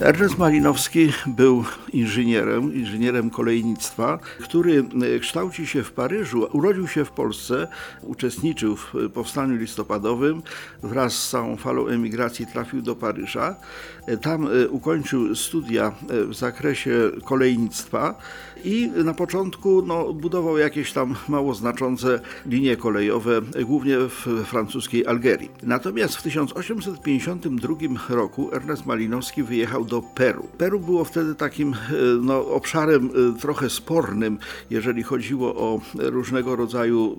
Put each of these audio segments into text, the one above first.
Ernest Malinowski był inżynierem, inżynierem kolejnictwa, który e, kształci się w Paryżu, urodził się w Polsce, uczestniczył w powstaniu listopadowym, wraz z całą falą emigracji trafił do Paryża. E, tam e, ukończył studia w zakresie kolejnictwa i na początku no, budował jakieś tam mało znaczące linie kolejowe, głównie w francuskiej Algierii. Natomiast w 1852 roku Ernest Malinowski wyjechał do Peru. Peru było wtedy takim e, no, obszarem e, trochę spornym, jeżeli chodziło o różnego rodzaju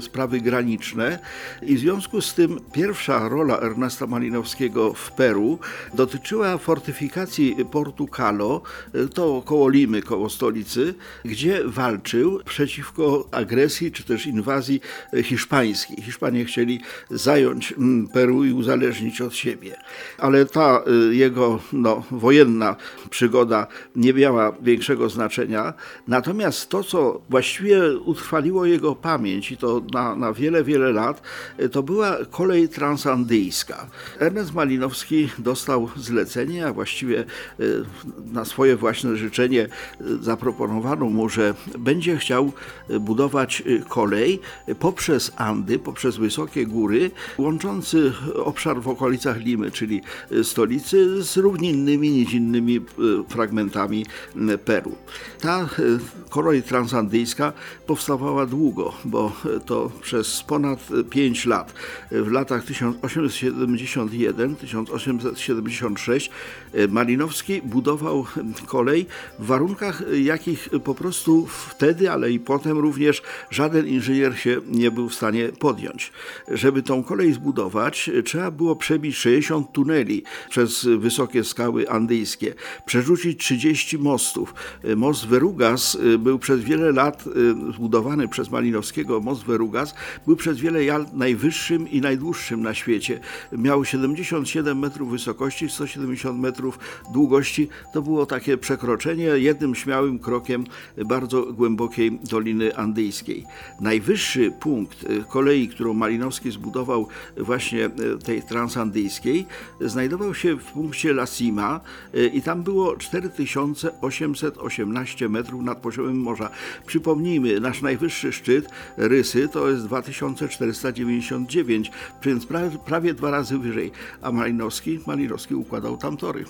sprawy graniczne i w związku z tym pierwsza rola Ernesta Malinowskiego w Peru dotyczyła fortyfikacji portu Calo, e, to koło Limy, koło stolicy, gdzie walczył przeciwko agresji czy też inwazji hiszpańskiej. Hiszpanie chcieli zająć mm, Peru i uzależnić od siebie. Ale ta jego no, wojenna przygoda nie miała większego znaczenia. Natomiast to, co właściwie utrwaliło jego pamięć i to na, na wiele, wiele lat, to była kolej transandyjska. Ernest Malinowski dostał zlecenie, a właściwie e, na swoje własne życzenie e, zaproponowano mu, że będzie chciał e, budować kolej poprzez Andy, poprzez wysokie góry, łączący obszar w okolicach Limy, czyli stolicy, z równinnymi innymi innymi e, fragmentami Peru. Ta e, kolej transandyjska powstawała długo, bo to przez ponad 5 lat. W latach 1871-1876 e, Malinowski budował kolej w warunkach, jakich po prostu wtedy, ale i potem również żaden inżynier się nie był w stanie podjąć. Żeby tą kolej zbudować, trzeba było przebić 60 tuneli przez wysokie skały andyjskie, przerzucić 30 mostów. E, most Verugas e, był przez wiele lat e, zbudowany przez Malinowskiego. Most Verugas był przez wiele lat najwyższym i najdłuższym na świecie. Miał 77 metrów wysokości, 170 metrów długości. To było takie przekroczenie jednym śmiałym krokiem bardzo głębokiej Doliny Andyjskiej. Najwyższy punkt kolei, którą Malinowski zbudował właśnie tej transandyjskiej, znajdował się w punkcie La Cima, i tam było 4818 metrów nad poziomem morza. Przypomnijmy, nasz najwyższy szczyt Rysy to jest 2499, więc prawie dwa razy wyżej, a Malinowski, Malinowski układał tam tory.